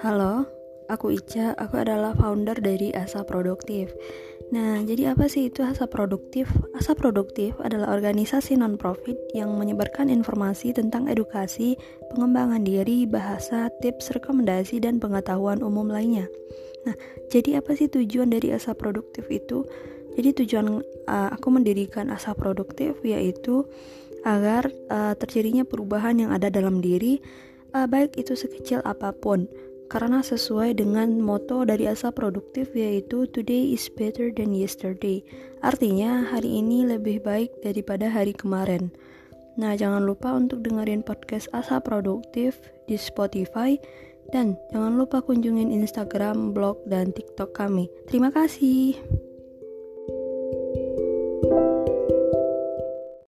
Halo, aku Ica, aku adalah founder dari Asa Produktif. Nah, jadi apa sih itu Asa Produktif? Asa Produktif adalah organisasi non-profit yang menyebarkan informasi tentang edukasi, pengembangan diri, bahasa, tips, rekomendasi, dan pengetahuan umum lainnya. Nah, jadi apa sih tujuan dari Asa Produktif itu? Jadi tujuan uh, aku mendirikan Asa Produktif yaitu agar uh, terjadinya perubahan yang ada dalam diri, uh, baik itu sekecil apa pun. Karena sesuai dengan moto dari asa produktif yaitu today is better than yesterday. Artinya hari ini lebih baik daripada hari kemarin. Nah, jangan lupa untuk dengerin podcast Asa Produktif di Spotify dan jangan lupa kunjungin Instagram, blog, dan TikTok kami. Terima kasih.